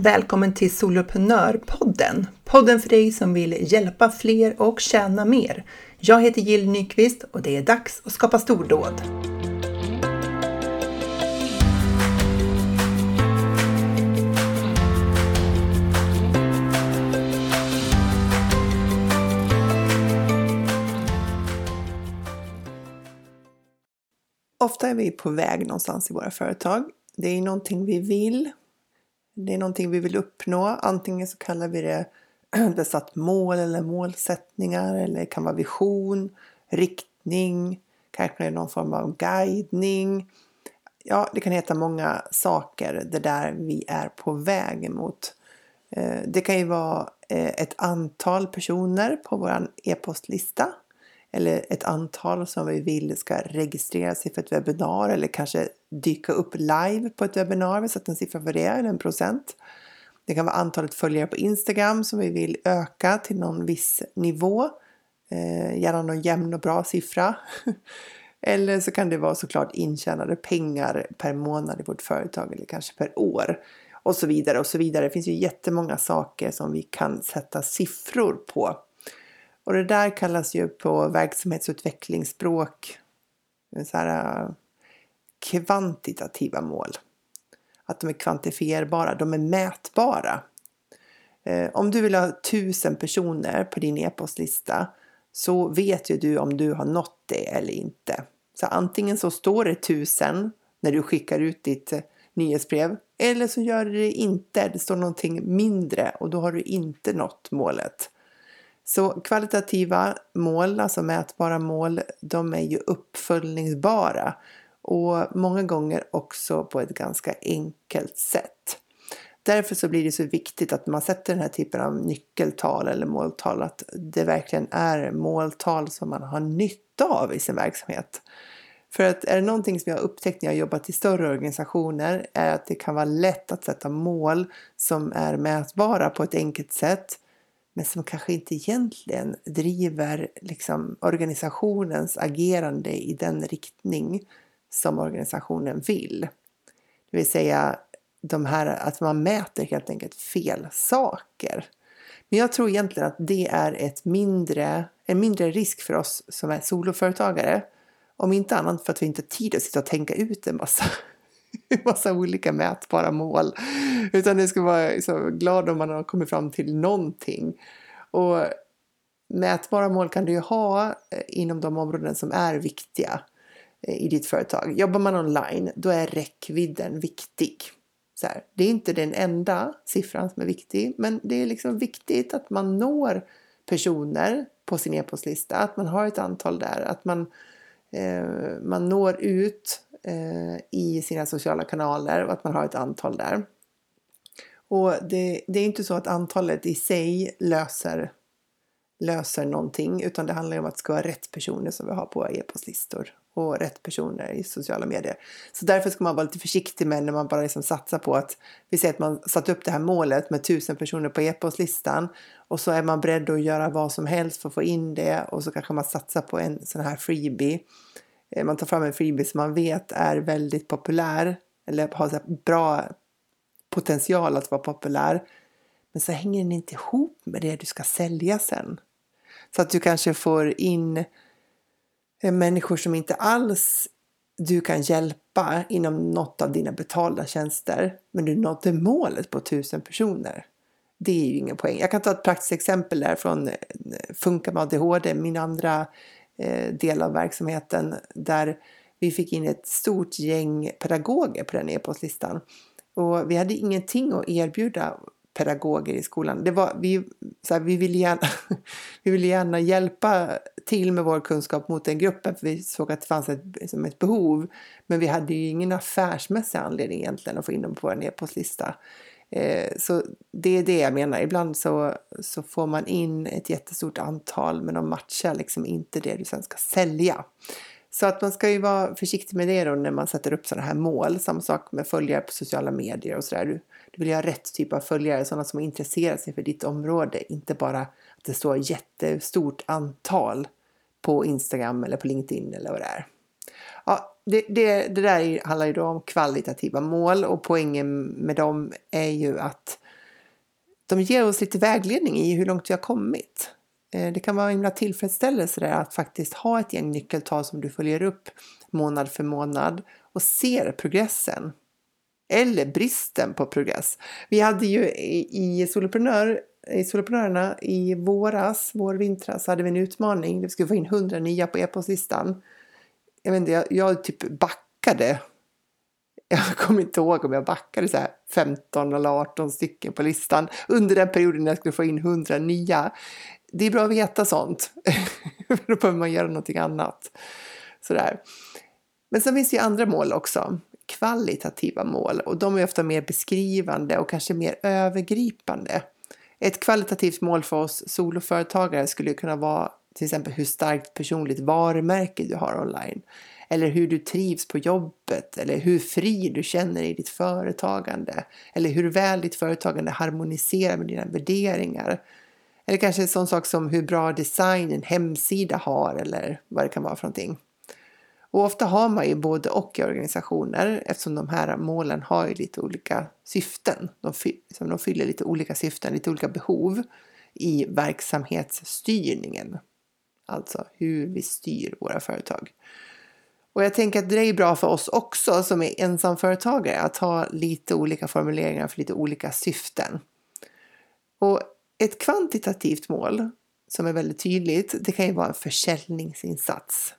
Välkommen till Soloprenörpodden! Podden för dig som vill hjälpa fler och tjäna mer. Jag heter Jill Nyqvist och det är dags att skapa stordåd. Ofta är vi på väg någonstans i våra företag. Det är någonting vi vill det är någonting vi vill uppnå. Antingen så kallar vi det besatt mål eller målsättningar eller det kan vara vision, riktning, kanske någon form av guidning. Ja, det kan heta många saker, det där vi är på väg emot. Eh, det kan ju vara eh, ett antal personer på vår e-postlista eller ett antal som vi vill ska registrera sig för ett webbinar eller kanske dyka upp live på ett webbinar. Vi sätter en siffra för det, eller en procent. Det kan vara antalet följare på Instagram som vi vill öka till någon viss nivå. Eh, gärna någon jämn och bra siffra. eller så kan det vara såklart intjänade pengar per månad i vårt företag eller kanske per år. Och så vidare och så vidare. Det finns ju jättemånga saker som vi kan sätta siffror på. Och det där kallas ju på verksamhetsutvecklingsspråk eh, så här, eh, kvantitativa mål. Att de är kvantifierbara, de är mätbara. Eh, om du vill ha tusen personer på din e-postlista så vet ju du om du har nått det eller inte. Så antingen så står det tusen när du skickar ut ditt nyhetsbrev eller så gör det inte. Det står någonting mindre och då har du inte nått målet. Så kvalitativa mål, alltså mätbara mål, de är ju uppföljningsbara och många gånger också på ett ganska enkelt sätt. Därför så blir det så viktigt att man sätter den här typen av nyckeltal eller måltal, att det verkligen är måltal som man har nytta av i sin verksamhet. För att är det någonting som jag har upptäckt när jag har jobbat i större organisationer är att det kan vara lätt att sätta mål som är mätbara på ett enkelt sätt men som kanske inte egentligen driver liksom, organisationens agerande i den riktning som organisationen vill. Det vill säga de här, att man mäter helt enkelt fel saker. Men jag tror egentligen att det är ett mindre, en mindre risk för oss som är soloföretagare. Om inte annat för att vi inte har tid att sitta och tänka ut en massa massa olika mätbara mål. Utan det ska vara så glad om man har kommit fram till någonting. Och mätbara mål kan du ju ha eh, inom de områden som är viktiga eh, i ditt företag. Jobbar man online, då är räckvidden viktig. Så här, det är inte den enda siffran som är viktig, men det är liksom viktigt att man når personer på sin e-postlista, att man har ett antal där, att man, eh, man når ut Eh, i sina sociala kanaler och att man har ett antal där. Och det, det är inte så att antalet i sig löser, löser någonting utan det handlar om att det ska vara rätt personer som vi har på e-postlistor och rätt personer i sociala medier. Så därför ska man vara lite försiktig med när man bara liksom satsar på att vi säger att man satt upp det här målet med tusen personer på e-postlistan och så är man beredd att göra vad som helst för att få in det och så kanske man satsar på en sån här freebie Eh, man tar fram en freebie som man vet är väldigt populär eller har så bra potential att vara populär. Men så hänger den inte ihop med det du ska sälja sen. Så att du kanske får in eh, människor som inte alls du kan hjälpa inom något av dina betalda tjänster. Men du nådde målet på tusen personer. Det är ju ingen poäng. Jag kan ta ett praktiskt exempel där från eh, Funka med ADHD, min andra Eh, Eh, del av verksamheten där vi fick in ett stort gäng pedagoger på den e-postlistan. Och vi hade ingenting att erbjuda pedagoger i skolan. Det var, vi, så här, vi, ville gärna, vi ville gärna hjälpa till med vår kunskap mot den gruppen för vi såg att det fanns ett, liksom ett behov. Men vi hade ju ingen affärsmässig anledning egentligen att få in dem på vår e-postlista. Eh, så det är det jag menar. Ibland så, så får man in ett jättestort antal men de matchar liksom inte det du sen ska sälja. Så att man ska ju vara försiktig med det då när man sätter upp sådana här mål. Samma sak med följare på sociala medier och sådär. Du, du vill ha rätt typ av följare, sådana som intresserar sig för ditt område. Inte bara att det står jättestort antal på Instagram eller på LinkedIn eller vad det är. Ja, det, det, det där handlar ju då om kvalitativa mål och poängen med dem är ju att de ger oss lite vägledning i hur långt vi har kommit. Eh, det kan vara en himla tillfredsställelse där att faktiskt ha ett gäng nyckeltal som du följer upp månad för månad och ser progressen. Eller bristen på progress. Vi hade ju i, Soloprenör, i Soloprenörerna i våras, vår vintras, hade vi en utmaning. Vi skulle få in 100 nya på e-postlistan. Jag vet inte, jag, jag typ backade jag kommer inte ihåg om jag backade så här 15 eller 18 stycken på listan under den perioden när jag skulle få in 100 nya. Det är bra att veta sånt, då behöver man göra någonting annat. Sådär. Men sen finns det ju andra mål också, kvalitativa mål och de är ofta mer beskrivande och kanske mer övergripande. Ett kvalitativt mål för oss soloföretagare skulle kunna vara till exempel hur starkt personligt varumärke du har online eller hur du trivs på jobbet eller hur fri du känner i ditt företagande eller hur väl ditt företagande harmoniserar med dina värderingar. Eller kanske en sån sak som hur bra design en hemsida har eller vad det kan vara för någonting. Och ofta har man ju både och i organisationer eftersom de här målen har ju lite olika syften. De, liksom de fyller lite olika syften, lite olika behov i verksamhetsstyrningen. Alltså hur vi styr våra företag. Och jag tänker att det är bra för oss också som är ensamföretagare att ha lite olika formuleringar för lite olika syften. Och ett kvantitativt mål som är väldigt tydligt, det kan ju vara en försäljningsinsats.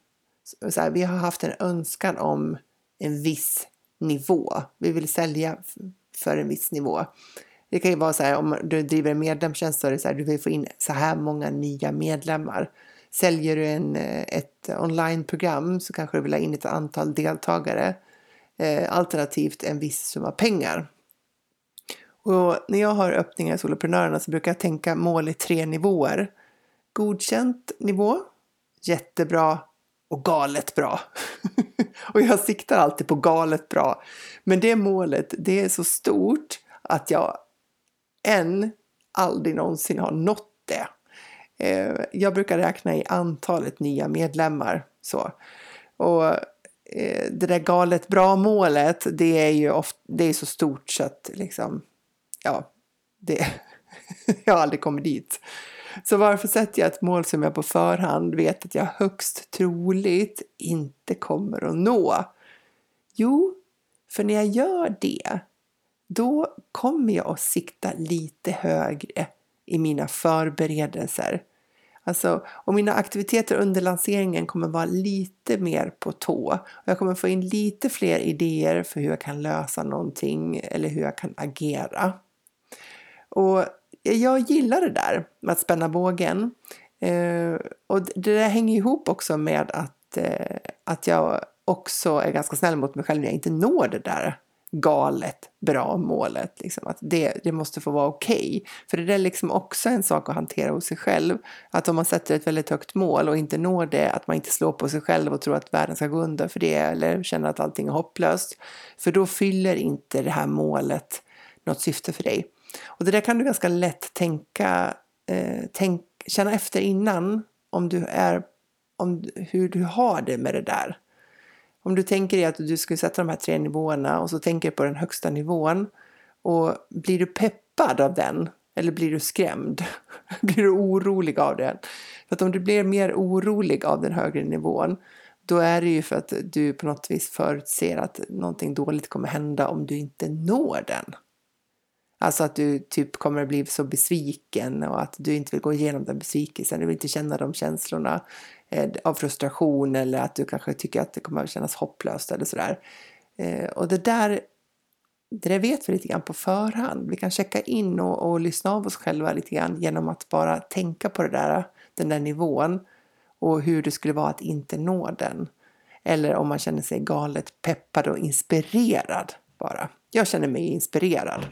Så här, vi har haft en önskan om en viss nivå. Vi vill sälja för en viss nivå. Det kan ju vara så här om du driver en medlemstjänst så är det så här, du vill få in så här många nya medlemmar. Säljer du en, eh, ett onlineprogram så kanske du vill ha in ett antal deltagare eh, alternativt en viss summa pengar. Och när jag har öppningar i Soloprenörerna så brukar jag tänka mål i tre nivåer. Godkänt nivå, jättebra och galet bra. och jag siktar alltid på galet bra. Men det målet, det är så stort att jag än aldrig någonsin har nått det. Eh, jag brukar räkna i antalet nya medlemmar. Så. Och eh, det där galet bra målet, det är ju ofta, det är så stort så att liksom, ja, det, jag har aldrig kommit dit. Så varför sätter jag ett mål som jag på förhand vet att jag högst troligt inte kommer att nå? Jo, för när jag gör det, då kommer jag att sikta lite högre i mina förberedelser. Alltså, och mina aktiviteter under lanseringen kommer vara lite mer på tå. Jag kommer få in lite fler idéer för hur jag kan lösa någonting eller hur jag kan agera. Och jag gillar det där med att spänna bågen. Eh, och det där hänger ihop också med att, eh, att jag också är ganska snäll mot mig själv när jag inte når det där galet bra målet. Liksom, att det, det måste få vara okej. Okay. För det är liksom också en sak att hantera hos sig själv. Att om man sätter ett väldigt högt mål och inte når det, att man inte slår på sig själv och tror att världen ska gå under för det eller känner att allting är hopplöst. För då fyller inte det här målet något syfte för dig. Och det där kan du ganska lätt tänka, eh, tänk, känna efter innan om du är, om, hur du har det med det där. Om du tänker dig att du skulle sätta de här tre nivåerna och så tänker du på den högsta nivån och blir du peppad av den eller blir du skrämd? blir du orolig av den? För att om du blir mer orolig av den högre nivån då är det ju för att du på något vis förutser att någonting dåligt kommer hända om du inte når den. Alltså att du typ kommer att bli så besviken och att du inte vill gå igenom den besvikelsen, du vill inte känna de känslorna Eh, av frustration eller att du kanske tycker att det kommer att kännas hopplöst eller sådär. Eh, och det där, det där vet vi lite grann på förhand. Vi kan checka in och, och lyssna av oss själva lite grann genom att bara tänka på det där, den där nivån och hur det skulle vara att inte nå den. Eller om man känner sig galet peppad och inspirerad bara. Jag känner mig inspirerad.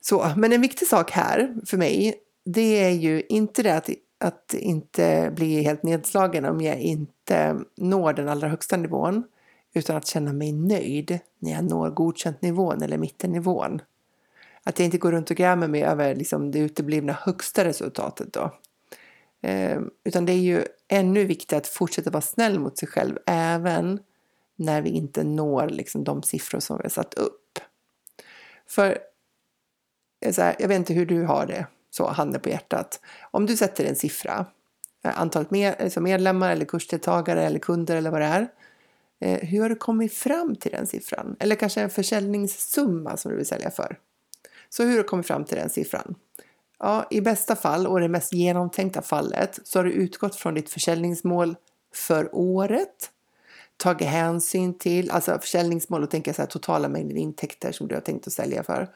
Så, men en viktig sak här för mig, det är ju inte det att, att inte bli helt nedslagen om jag inte når den allra högsta nivån, utan att känna mig nöjd när jag når godkänt nivån eller mittennivån. Att jag inte går runt och grämer mig över liksom, det uteblivna högsta resultatet då. Eh, utan det är ju ännu viktigare att fortsätta vara snäll mot sig själv även när vi inte når liksom, de siffror som vi har satt upp. För så här, jag vet inte hur du har det, så handen på hjärtat. Om du sätter en siffra, eh, antalet med, alltså liksom medlemmar eller kursdeltagare eller kunder eller vad det är. Eh, hur har du kommit fram till den siffran? Eller kanske en försäljningssumma som du vill sälja för. Så hur har du kommit fram till den siffran? Ja, i bästa fall och det mest genomtänkta fallet så har du utgått från ditt försäljningsmål för året. Tagit hänsyn till, alltså försäljningsmål och tänka så här totala mängden intäkter som du har tänkt att sälja för.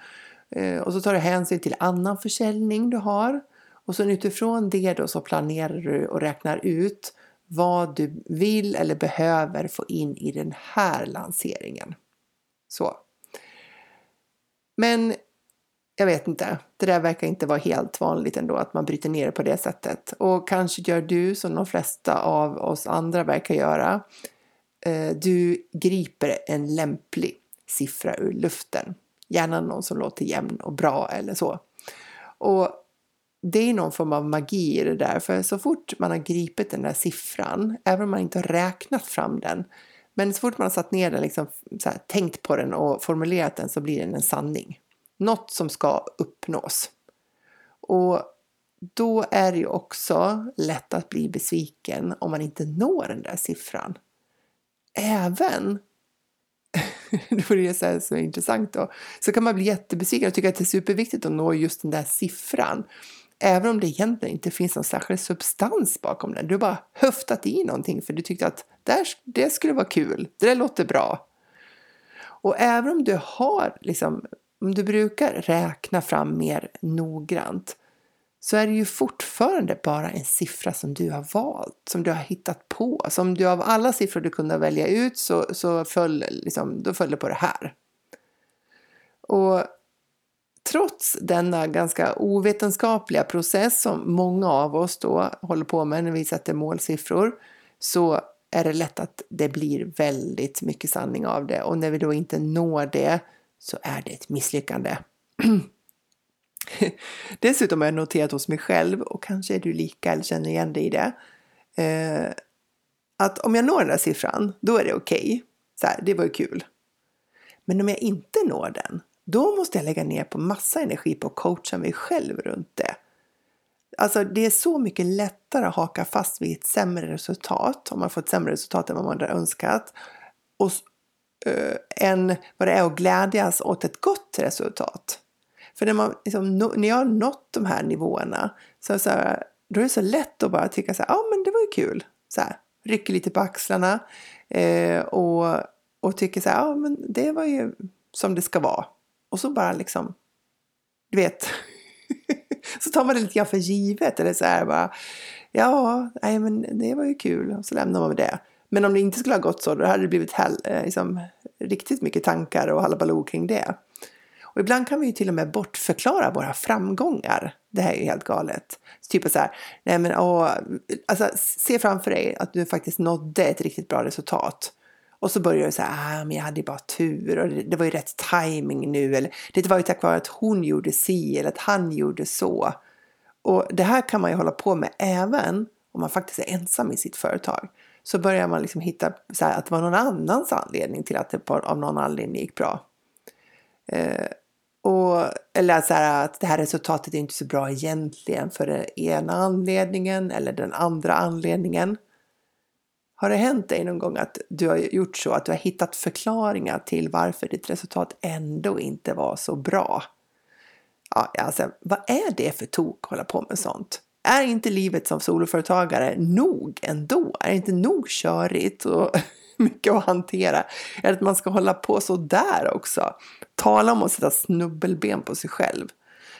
Eh, och så tar du hänsyn till annan försäljning du har. Och sen utifrån det då så planerar du och räknar ut vad du vill eller behöver få in i den här lanseringen. Så. Men jag vet inte, det där verkar inte vara helt vanligt ändå att man bryter ner det på det sättet. Och kanske gör du som de flesta av oss andra verkar göra. Eh, du griper en lämplig siffra ur luften. Gärna någon som låter jämn och bra eller så. Och det är någon form av magi i det där, för så fort man har gripit den där siffran, även om man inte har räknat fram den, men så fort man har satt ner den, liksom, här, tänkt på den och formulerat den så blir den en sanning. Något som ska uppnås. Och då är det ju också lätt att bli besviken om man inte når den där siffran. Även det var det så, så intressant då. Så kan man bli jättebesviken och tycka att det är superviktigt att nå just den där siffran. Även om det egentligen inte finns någon särskild substans bakom den. Du har bara höftat i någonting för du tyckte att där, det skulle vara kul, det där låter bra. Och även om du har, liksom, om du brukar räkna fram mer noggrant så är det ju fortfarande bara en siffra som du har valt, som du har hittat på. Som du av alla siffror du kunde välja ut så, så föll, liksom, då föll det på det här. Och trots denna ganska ovetenskapliga process som många av oss då håller på med när vi sätter målsiffror så är det lätt att det blir väldigt mycket sanning av det och när vi då inte når det så är det ett misslyckande. Dessutom har jag noterat hos mig själv, och kanske är du lika eller känner igen dig i det, eh, att om jag når den där siffran, då är det okej. Okay. det var ju kul. Men om jag inte når den, då måste jag lägga ner på massa energi på att coacha mig själv runt det. Alltså det är så mycket lättare att haka fast vid ett sämre resultat, om man får ett sämre resultat än vad man hade önskat, och, eh, än vad det är att glädjas åt ett gott resultat. För när, man, liksom, när jag har nått de här nivåerna så, så här, då är det så lätt att bara tycka så här, ja men det var ju kul. Så här, rycker lite på axlarna eh, och, och tycker så här, ja men det var ju som det ska vara. Och så bara liksom, du vet, så tar man det lite grann för givet. Eller så här bara, ja, nej men det var ju kul. Och så lämnar man med det. Men om det inte skulle ha gått så, då hade det blivit hell, eh, liksom, riktigt mycket tankar och halabaloo kring det. Och ibland kan vi ju till och med bortförklara våra framgångar. Det här är ju helt galet. Typ så här, nej men åh, alltså se framför dig att du faktiskt nådde ett riktigt bra resultat. Och så börjar du säga, ah, men jag hade ju bara tur och det, det, var ju rätt timing nu eller det var ju tack vare att hon gjorde si eller att han gjorde så. Och det här kan man ju hålla på med även om man faktiskt är ensam i sitt företag. Så börjar man liksom hitta så här, att det var någon annans anledning till att det av någon anledning gick bra. Eh, och, eller så här, att det här resultatet är inte så bra egentligen för den ena anledningen eller den andra anledningen. Har det hänt dig någon gång att du har gjort så att du har hittat förklaringar till varför ditt resultat ändå inte var så bra? Ja, alltså, vad är det för tok att hålla på med sånt? Är inte livet som soloföretagare nog ändå? Är det inte nog körigt och mycket att hantera? Är det att man ska hålla på så där också? Tala om att sätta snubbelben på sig själv.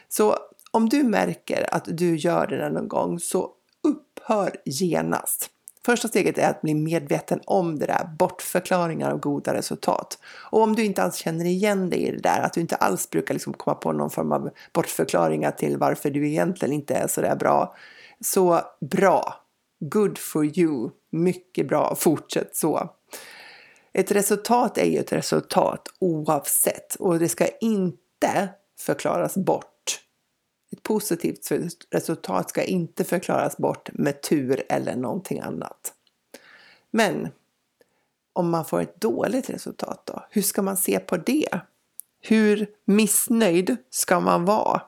Så om du märker att du gör det någon gång så upphör genast. Första steget är att bli medveten om det där, bortförklaringar av goda resultat. Och om du inte alls känner igen dig i det där, att du inte alls brukar liksom komma på någon form av bortförklaringar till varför du egentligen inte är så där bra. Så bra! Good for you! Mycket bra, fortsätt så! Ett resultat är ju ett resultat oavsett och det ska inte förklaras bort. Ett positivt resultat ska inte förklaras bort med tur eller någonting annat. Men om man får ett dåligt resultat då? Hur ska man se på det? Hur missnöjd ska man vara?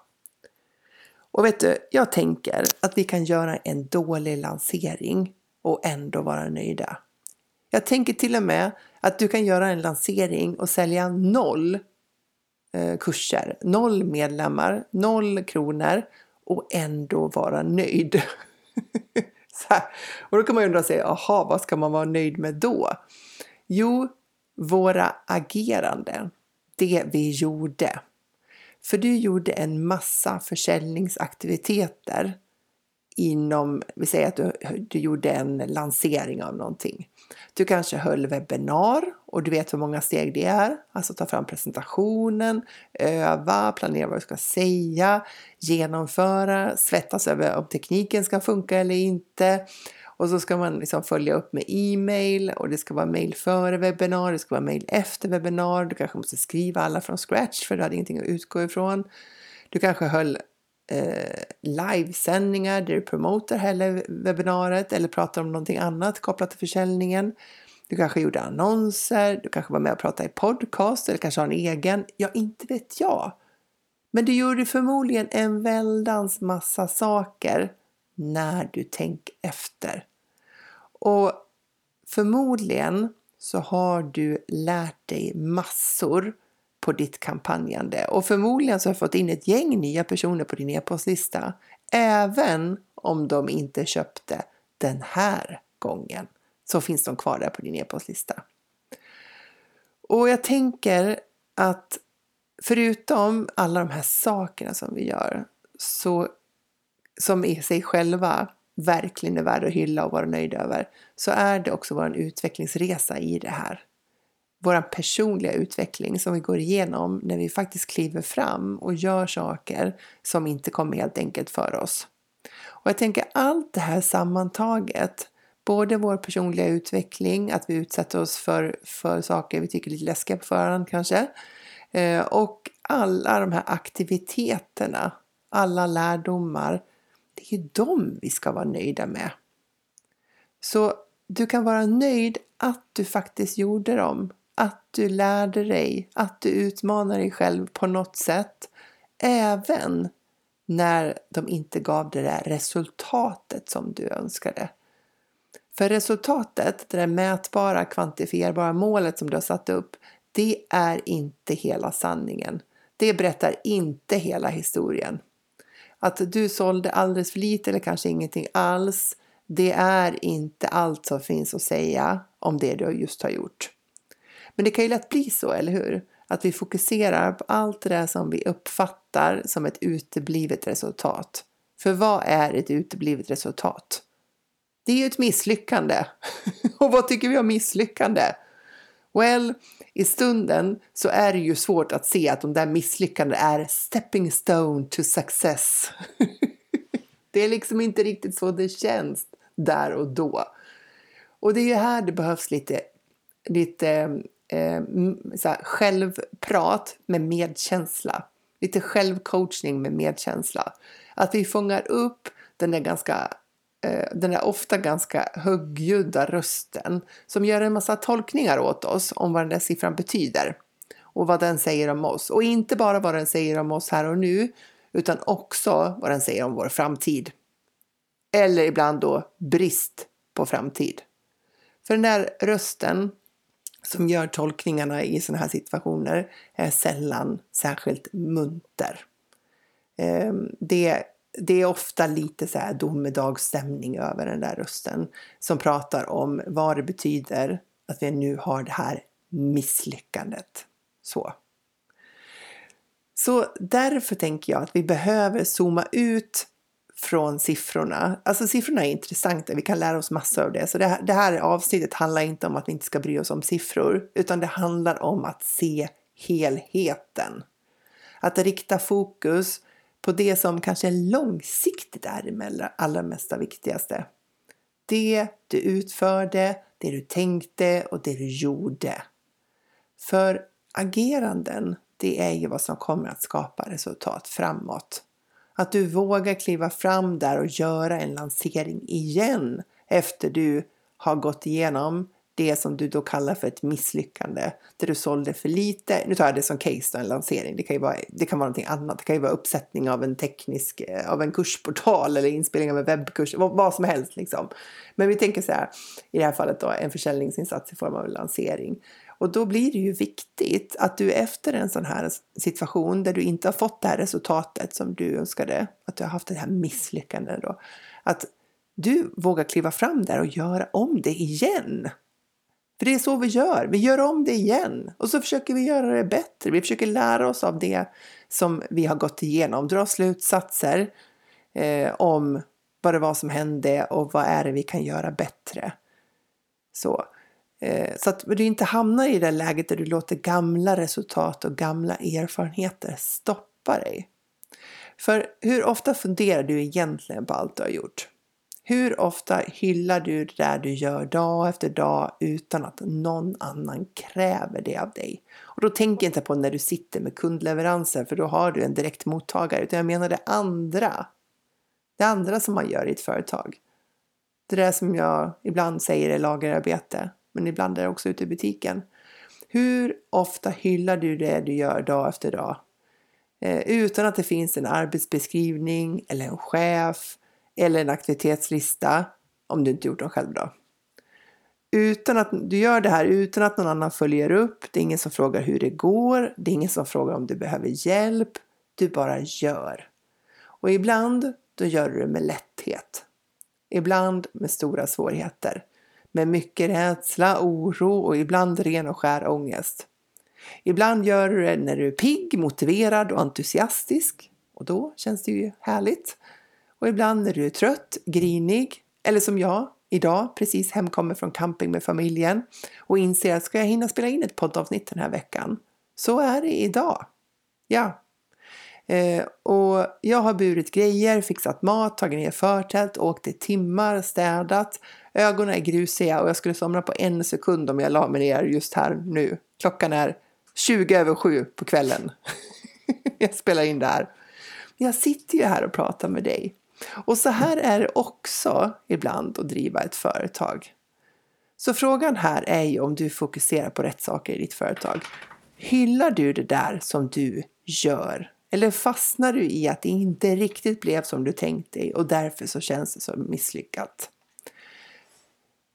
Och vet du, jag tänker att vi kan göra en dålig lansering och ändå vara nöjda. Jag tänker till och med att du kan göra en lansering och sälja noll eh, kurser, noll medlemmar, noll kronor och ändå vara nöjd. och då kan man ju undra sig, jaha, vad ska man vara nöjd med då? Jo, våra ageranden, det vi gjorde. För du gjorde en massa försäljningsaktiviteter inom, vi säger att du, du gjorde en lansering av någonting. Du kanske höll webbinar och du vet hur många steg det är. Alltså ta fram presentationen, öva, planera vad du ska säga, genomföra, svettas över om tekniken ska funka eller inte. Och så ska man liksom följa upp med e-mail och det ska vara mail före webbinar, det ska vara mail efter webbinar. Du kanske måste skriva alla från scratch för du hade ingenting att utgå ifrån. Du kanske höll eh, livesändningar där du promotar hela webbinariet eller pratar om någonting annat kopplat till försäljningen. Du kanske gjorde annonser, du kanske var med och pratade i podcast eller kanske har en egen. Ja, inte vet jag. Men du gjorde förmodligen en väldans massa saker när du tänker efter. Och förmodligen så har du lärt dig massor på ditt kampanjande. Och förmodligen så har du fått in ett gäng nya personer på din e-postlista även om de inte köpte den här gången. Så finns de kvar där på din e-postlista. Och jag tänker att förutom alla de här sakerna som vi gör så som i sig själva verkligen är värda att hylla och vara nöjd över så är det också vår utvecklingsresa i det här vår personliga utveckling som vi går igenom när vi faktiskt kliver fram och gör saker som inte kommer helt enkelt för oss. Och jag tänker allt det här sammantaget, både vår personliga utveckling, att vi utsätter oss för, för saker vi tycker är lite läskiga på förhand kanske, eh, och alla de här aktiviteterna, alla lärdomar, det är ju dem vi ska vara nöjda med. Så du kan vara nöjd att du faktiskt gjorde dem att du lärde dig, att du utmanar dig själv på något sätt. Även när de inte gav det där resultatet som du önskade. För resultatet, det där mätbara, kvantifierbara målet som du har satt upp, det är inte hela sanningen. Det berättar inte hela historien. Att du sålde alldeles för lite eller kanske ingenting alls, det är inte allt som finns att säga om det du just har gjort. Men det kan ju lätt bli så, eller hur? Att vi fokuserar på allt det där som vi uppfattar som ett uteblivet resultat. För vad är ett uteblivet resultat? Det är ju ett misslyckande. Och vad tycker vi om misslyckande? Well, i stunden så är det ju svårt att se att de där misslyckandena är stepping stone to success. det är liksom inte riktigt så det känns där och då. Och det är ju här det behövs lite, lite eh, så här, självprat med medkänsla. Lite självcoachning med medkänsla. Att vi fångar upp den där ganska eh, den där ofta ganska högljudda rösten som gör en massa tolkningar åt oss om vad den där siffran betyder och vad den säger om oss. Och inte bara vad den säger om oss här och nu utan också vad den säger om vår framtid. Eller ibland då brist på framtid. För den där rösten som gör tolkningarna i sådana här situationer är sällan särskilt munter. Ehm, det, det är ofta lite så här domedagsstämning över den där rösten som pratar om vad det betyder att vi nu har det här misslyckandet. Så. Så därför tänker jag att vi behöver zooma ut från siffrorna. Alltså siffrorna är intressanta, vi kan lära oss massor av det. Så det här, det här avsnittet handlar inte om att vi inte ska bry oss om siffror, utan det handlar om att se helheten. Att rikta fokus på det som kanske långsiktigt är det allra mesta viktigaste. Det du utförde, det du tänkte och det du gjorde. För ageranden, det är ju vad som kommer att skapa resultat framåt. Att du vågar kliva fram där och göra en lansering igen efter du har gått igenom det som du då kallar för ett misslyckande, där du sålde för lite. Nu tar jag det som case då, en lansering. Det kan ju vara, det kan vara någonting annat. Det kan ju vara uppsättning av en teknisk, eh, av en kursportal eller inspelning av en webbkurs, vad, vad som helst liksom. Men vi tänker så här, i det här fallet då, en försäljningsinsats i form av en lansering. Och då blir det ju viktigt att du efter en sån här situation där du inte har fått det här resultatet som du önskade, att du har haft det här misslyckandet då, att du vågar kliva fram där och göra om det igen. För det är så vi gör, vi gör om det igen och så försöker vi göra det bättre. Vi försöker lära oss av det som vi har gått igenom, dra slutsatser eh, om vad det var som hände och vad är det vi kan göra bättre. Så, Eh, så att du inte hamnar i det läget där du låter gamla resultat och gamla erfarenheter stoppa dig. För hur ofta funderar du egentligen på allt du har gjort? Hur ofta hyllar du det där du gör dag efter dag utan att någon annan kräver det av dig? Och då tänker jag inte på när du sitter med kundleveranser för då har du en direkt mottagare utan jag menar det andra. Det andra som man gör i ett företag. Det där som jag ibland säger är lagerarbete men ibland är det också ute i butiken. Hur ofta hyllar du det du gör dag efter dag? Eh, utan att det finns en arbetsbeskrivning eller en chef eller en aktivitetslista om du inte gjort dem själv då. Utan att du gör det här utan att någon annan följer upp. Det är ingen som frågar hur det går. Det är ingen som frågar om du behöver hjälp. Du bara gör. Och ibland då gör du det med lätthet. Ibland med stora svårigheter. Med mycket rädsla, oro och ibland ren och skär ångest. Ibland gör du det när du är pigg, motiverad och entusiastisk. Och då känns det ju härligt. Och ibland när du är trött, grinig eller som jag idag precis hemkommer från camping med familjen och inser att ska jag hinna spela in ett poddavsnitt den här veckan? Så är det idag. Ja. Eh, och jag har burit grejer, fixat mat, tagit ner förtält, åkt i timmar, städat. Ögonen är grusiga och jag skulle somna på en sekund om jag la mig ner just här nu. Klockan är 20 över 7 på kvällen. jag spelar in det här. Jag sitter ju här och pratar med dig. Och så här är det också ibland att driva ett företag. Så frågan här är ju om du fokuserar på rätt saker i ditt företag. Hyllar du det där som du gör? Eller fastnar du i att det inte riktigt blev som du tänkt dig och därför så känns det som misslyckat?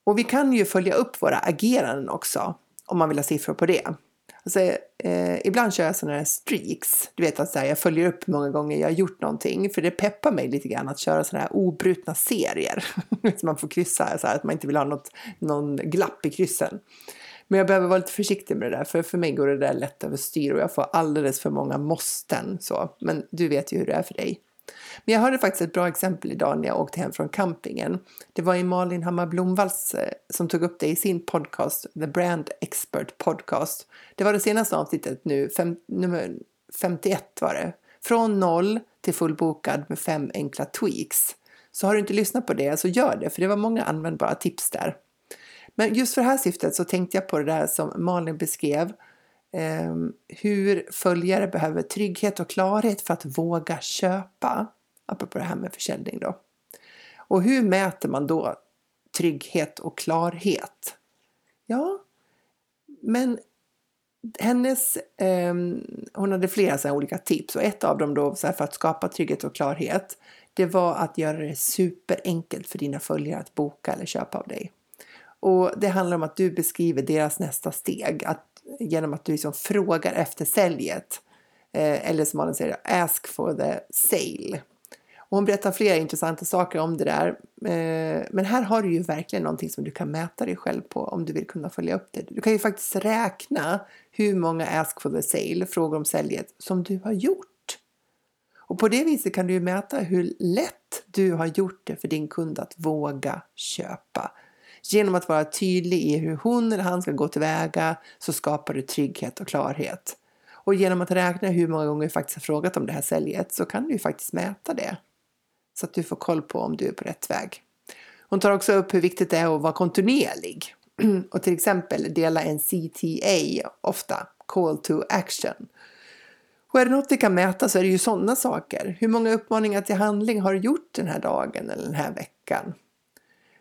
Och vi kan ju följa upp våra ageranden också om man vill ha siffror på det. Alltså, eh, ibland kör jag sådana här streaks. Du vet att så här, jag följer upp många gånger jag har gjort någonting. För det peppar mig lite grann att köra sådana här obrutna serier. så man får kryssa, så här, att man inte vill ha något, någon glapp i kryssen. Men jag behöver vara lite försiktig med det där. För för mig går det där lätt överstyr och jag får alldeles för många måsten. Så. Men du vet ju hur det är för dig. Men jag hörde faktiskt ett bra exempel idag när jag åkte hem från campingen. Det var i Malin Hammar Blomvalls eh, som tog upp det i sin podcast, The Brand Expert Podcast. Det var det senaste avsnittet nu, fem, nummer 51 var det. Från noll till fullbokad med fem enkla tweaks. Så har du inte lyssnat på det så gör det, för det var många användbara tips där. Men just för det här syftet så tänkte jag på det där som Malin beskrev eh, hur följare behöver trygghet och klarhet för att våga köpa. Apropå det här med försäljning då. Och hur mäter man då trygghet och klarhet? Ja, men hennes, eh, hon hade flera så olika tips och ett av dem då så för att skapa trygghet och klarhet det var att göra det superenkelt för dina följare att boka eller köpa av dig. Och det handlar om att du beskriver deras nästa steg, att genom att du liksom frågar efter säljet. Eh, eller som Malin säger, ask for the sale. Och hon berättar flera intressanta saker om det där. Eh, men här har du ju verkligen någonting som du kan mäta dig själv på om du vill kunna följa upp det. Du kan ju faktiskt räkna hur många ask for the sale, frågor om säljet, som du har gjort. Och på det viset kan du ju mäta hur lätt du har gjort det för din kund att våga köpa. Genom att vara tydlig i hur hon eller han ska gå tillväga så skapar du trygghet och klarhet. Och genom att räkna hur många gånger du faktiskt har frågat om det här säljet så kan du ju faktiskt mäta det. Så att du får koll på om du är på rätt väg. Hon tar också upp hur viktigt det är att vara kontinuerlig och till exempel dela en CTA ofta, Call to Action. Och är det något vi kan mäta så är det ju sådana saker. Hur många uppmaningar till handling har du gjort den här dagen eller den här veckan?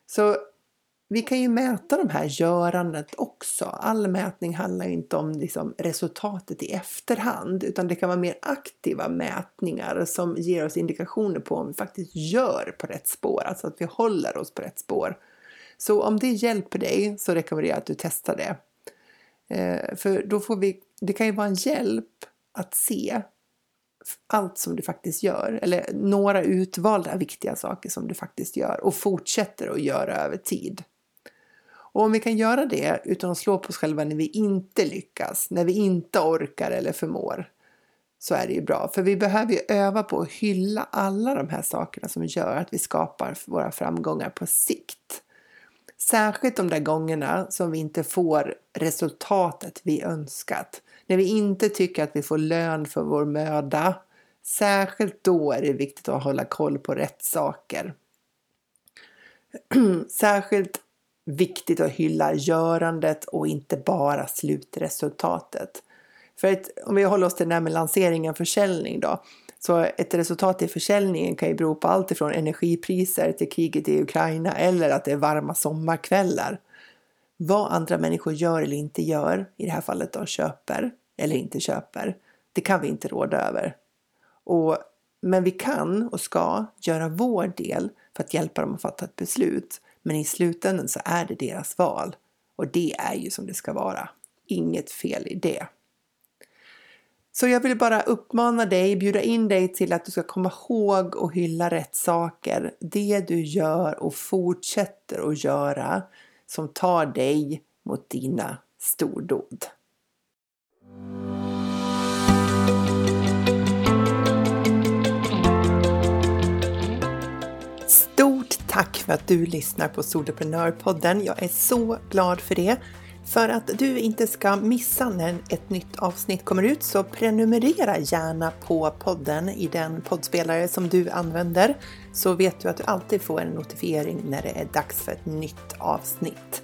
Så vi kan ju mäta de här görandet också. All mätning handlar inte om liksom resultatet i efterhand utan det kan vara mer aktiva mätningar som ger oss indikationer på om vi faktiskt gör på rätt spår, alltså att vi håller oss på rätt spår. Så om det hjälper dig så rekommenderar jag att du testar det. Eh, för då får vi, det kan ju vara en hjälp att se allt som du faktiskt gör eller några utvalda viktiga saker som du faktiskt gör och fortsätter att göra över tid. Och om vi kan göra det utan att slå på oss själva när vi inte lyckas, när vi inte orkar eller förmår, så är det ju bra. För vi behöver ju öva på att hylla alla de här sakerna som gör att vi skapar våra framgångar på sikt. Särskilt de där gångerna som vi inte får resultatet vi önskat. När vi inte tycker att vi får lön för vår möda. Särskilt då är det viktigt att hålla koll på rätt saker. Särskilt viktigt att hylla görandet och inte bara slutresultatet. För att, om vi håller oss till det här med lansering och försäljning då. Så ett resultat i försäljningen kan ju bero på allt ifrån energipriser till kriget i Ukraina eller att det är varma sommarkvällar. Vad andra människor gör eller inte gör, i det här fallet då köper eller inte köper, det kan vi inte råda över. Och, men vi kan och ska göra vår del för att hjälpa dem att fatta ett beslut. Men i slutändan så är det deras val och det är ju som det ska vara. Inget fel i det. Så jag vill bara uppmana dig, bjuda in dig till att du ska komma ihåg och hylla rätt saker. Det du gör och fortsätter att göra som tar dig mot dina stordåd. För att du lyssnar på Soloprenörpodden. Jag är så glad för det. För att du inte ska missa när ett nytt avsnitt kommer ut så prenumerera gärna på podden i den poddspelare som du använder så vet du att du alltid får en notifiering när det är dags för ett nytt avsnitt.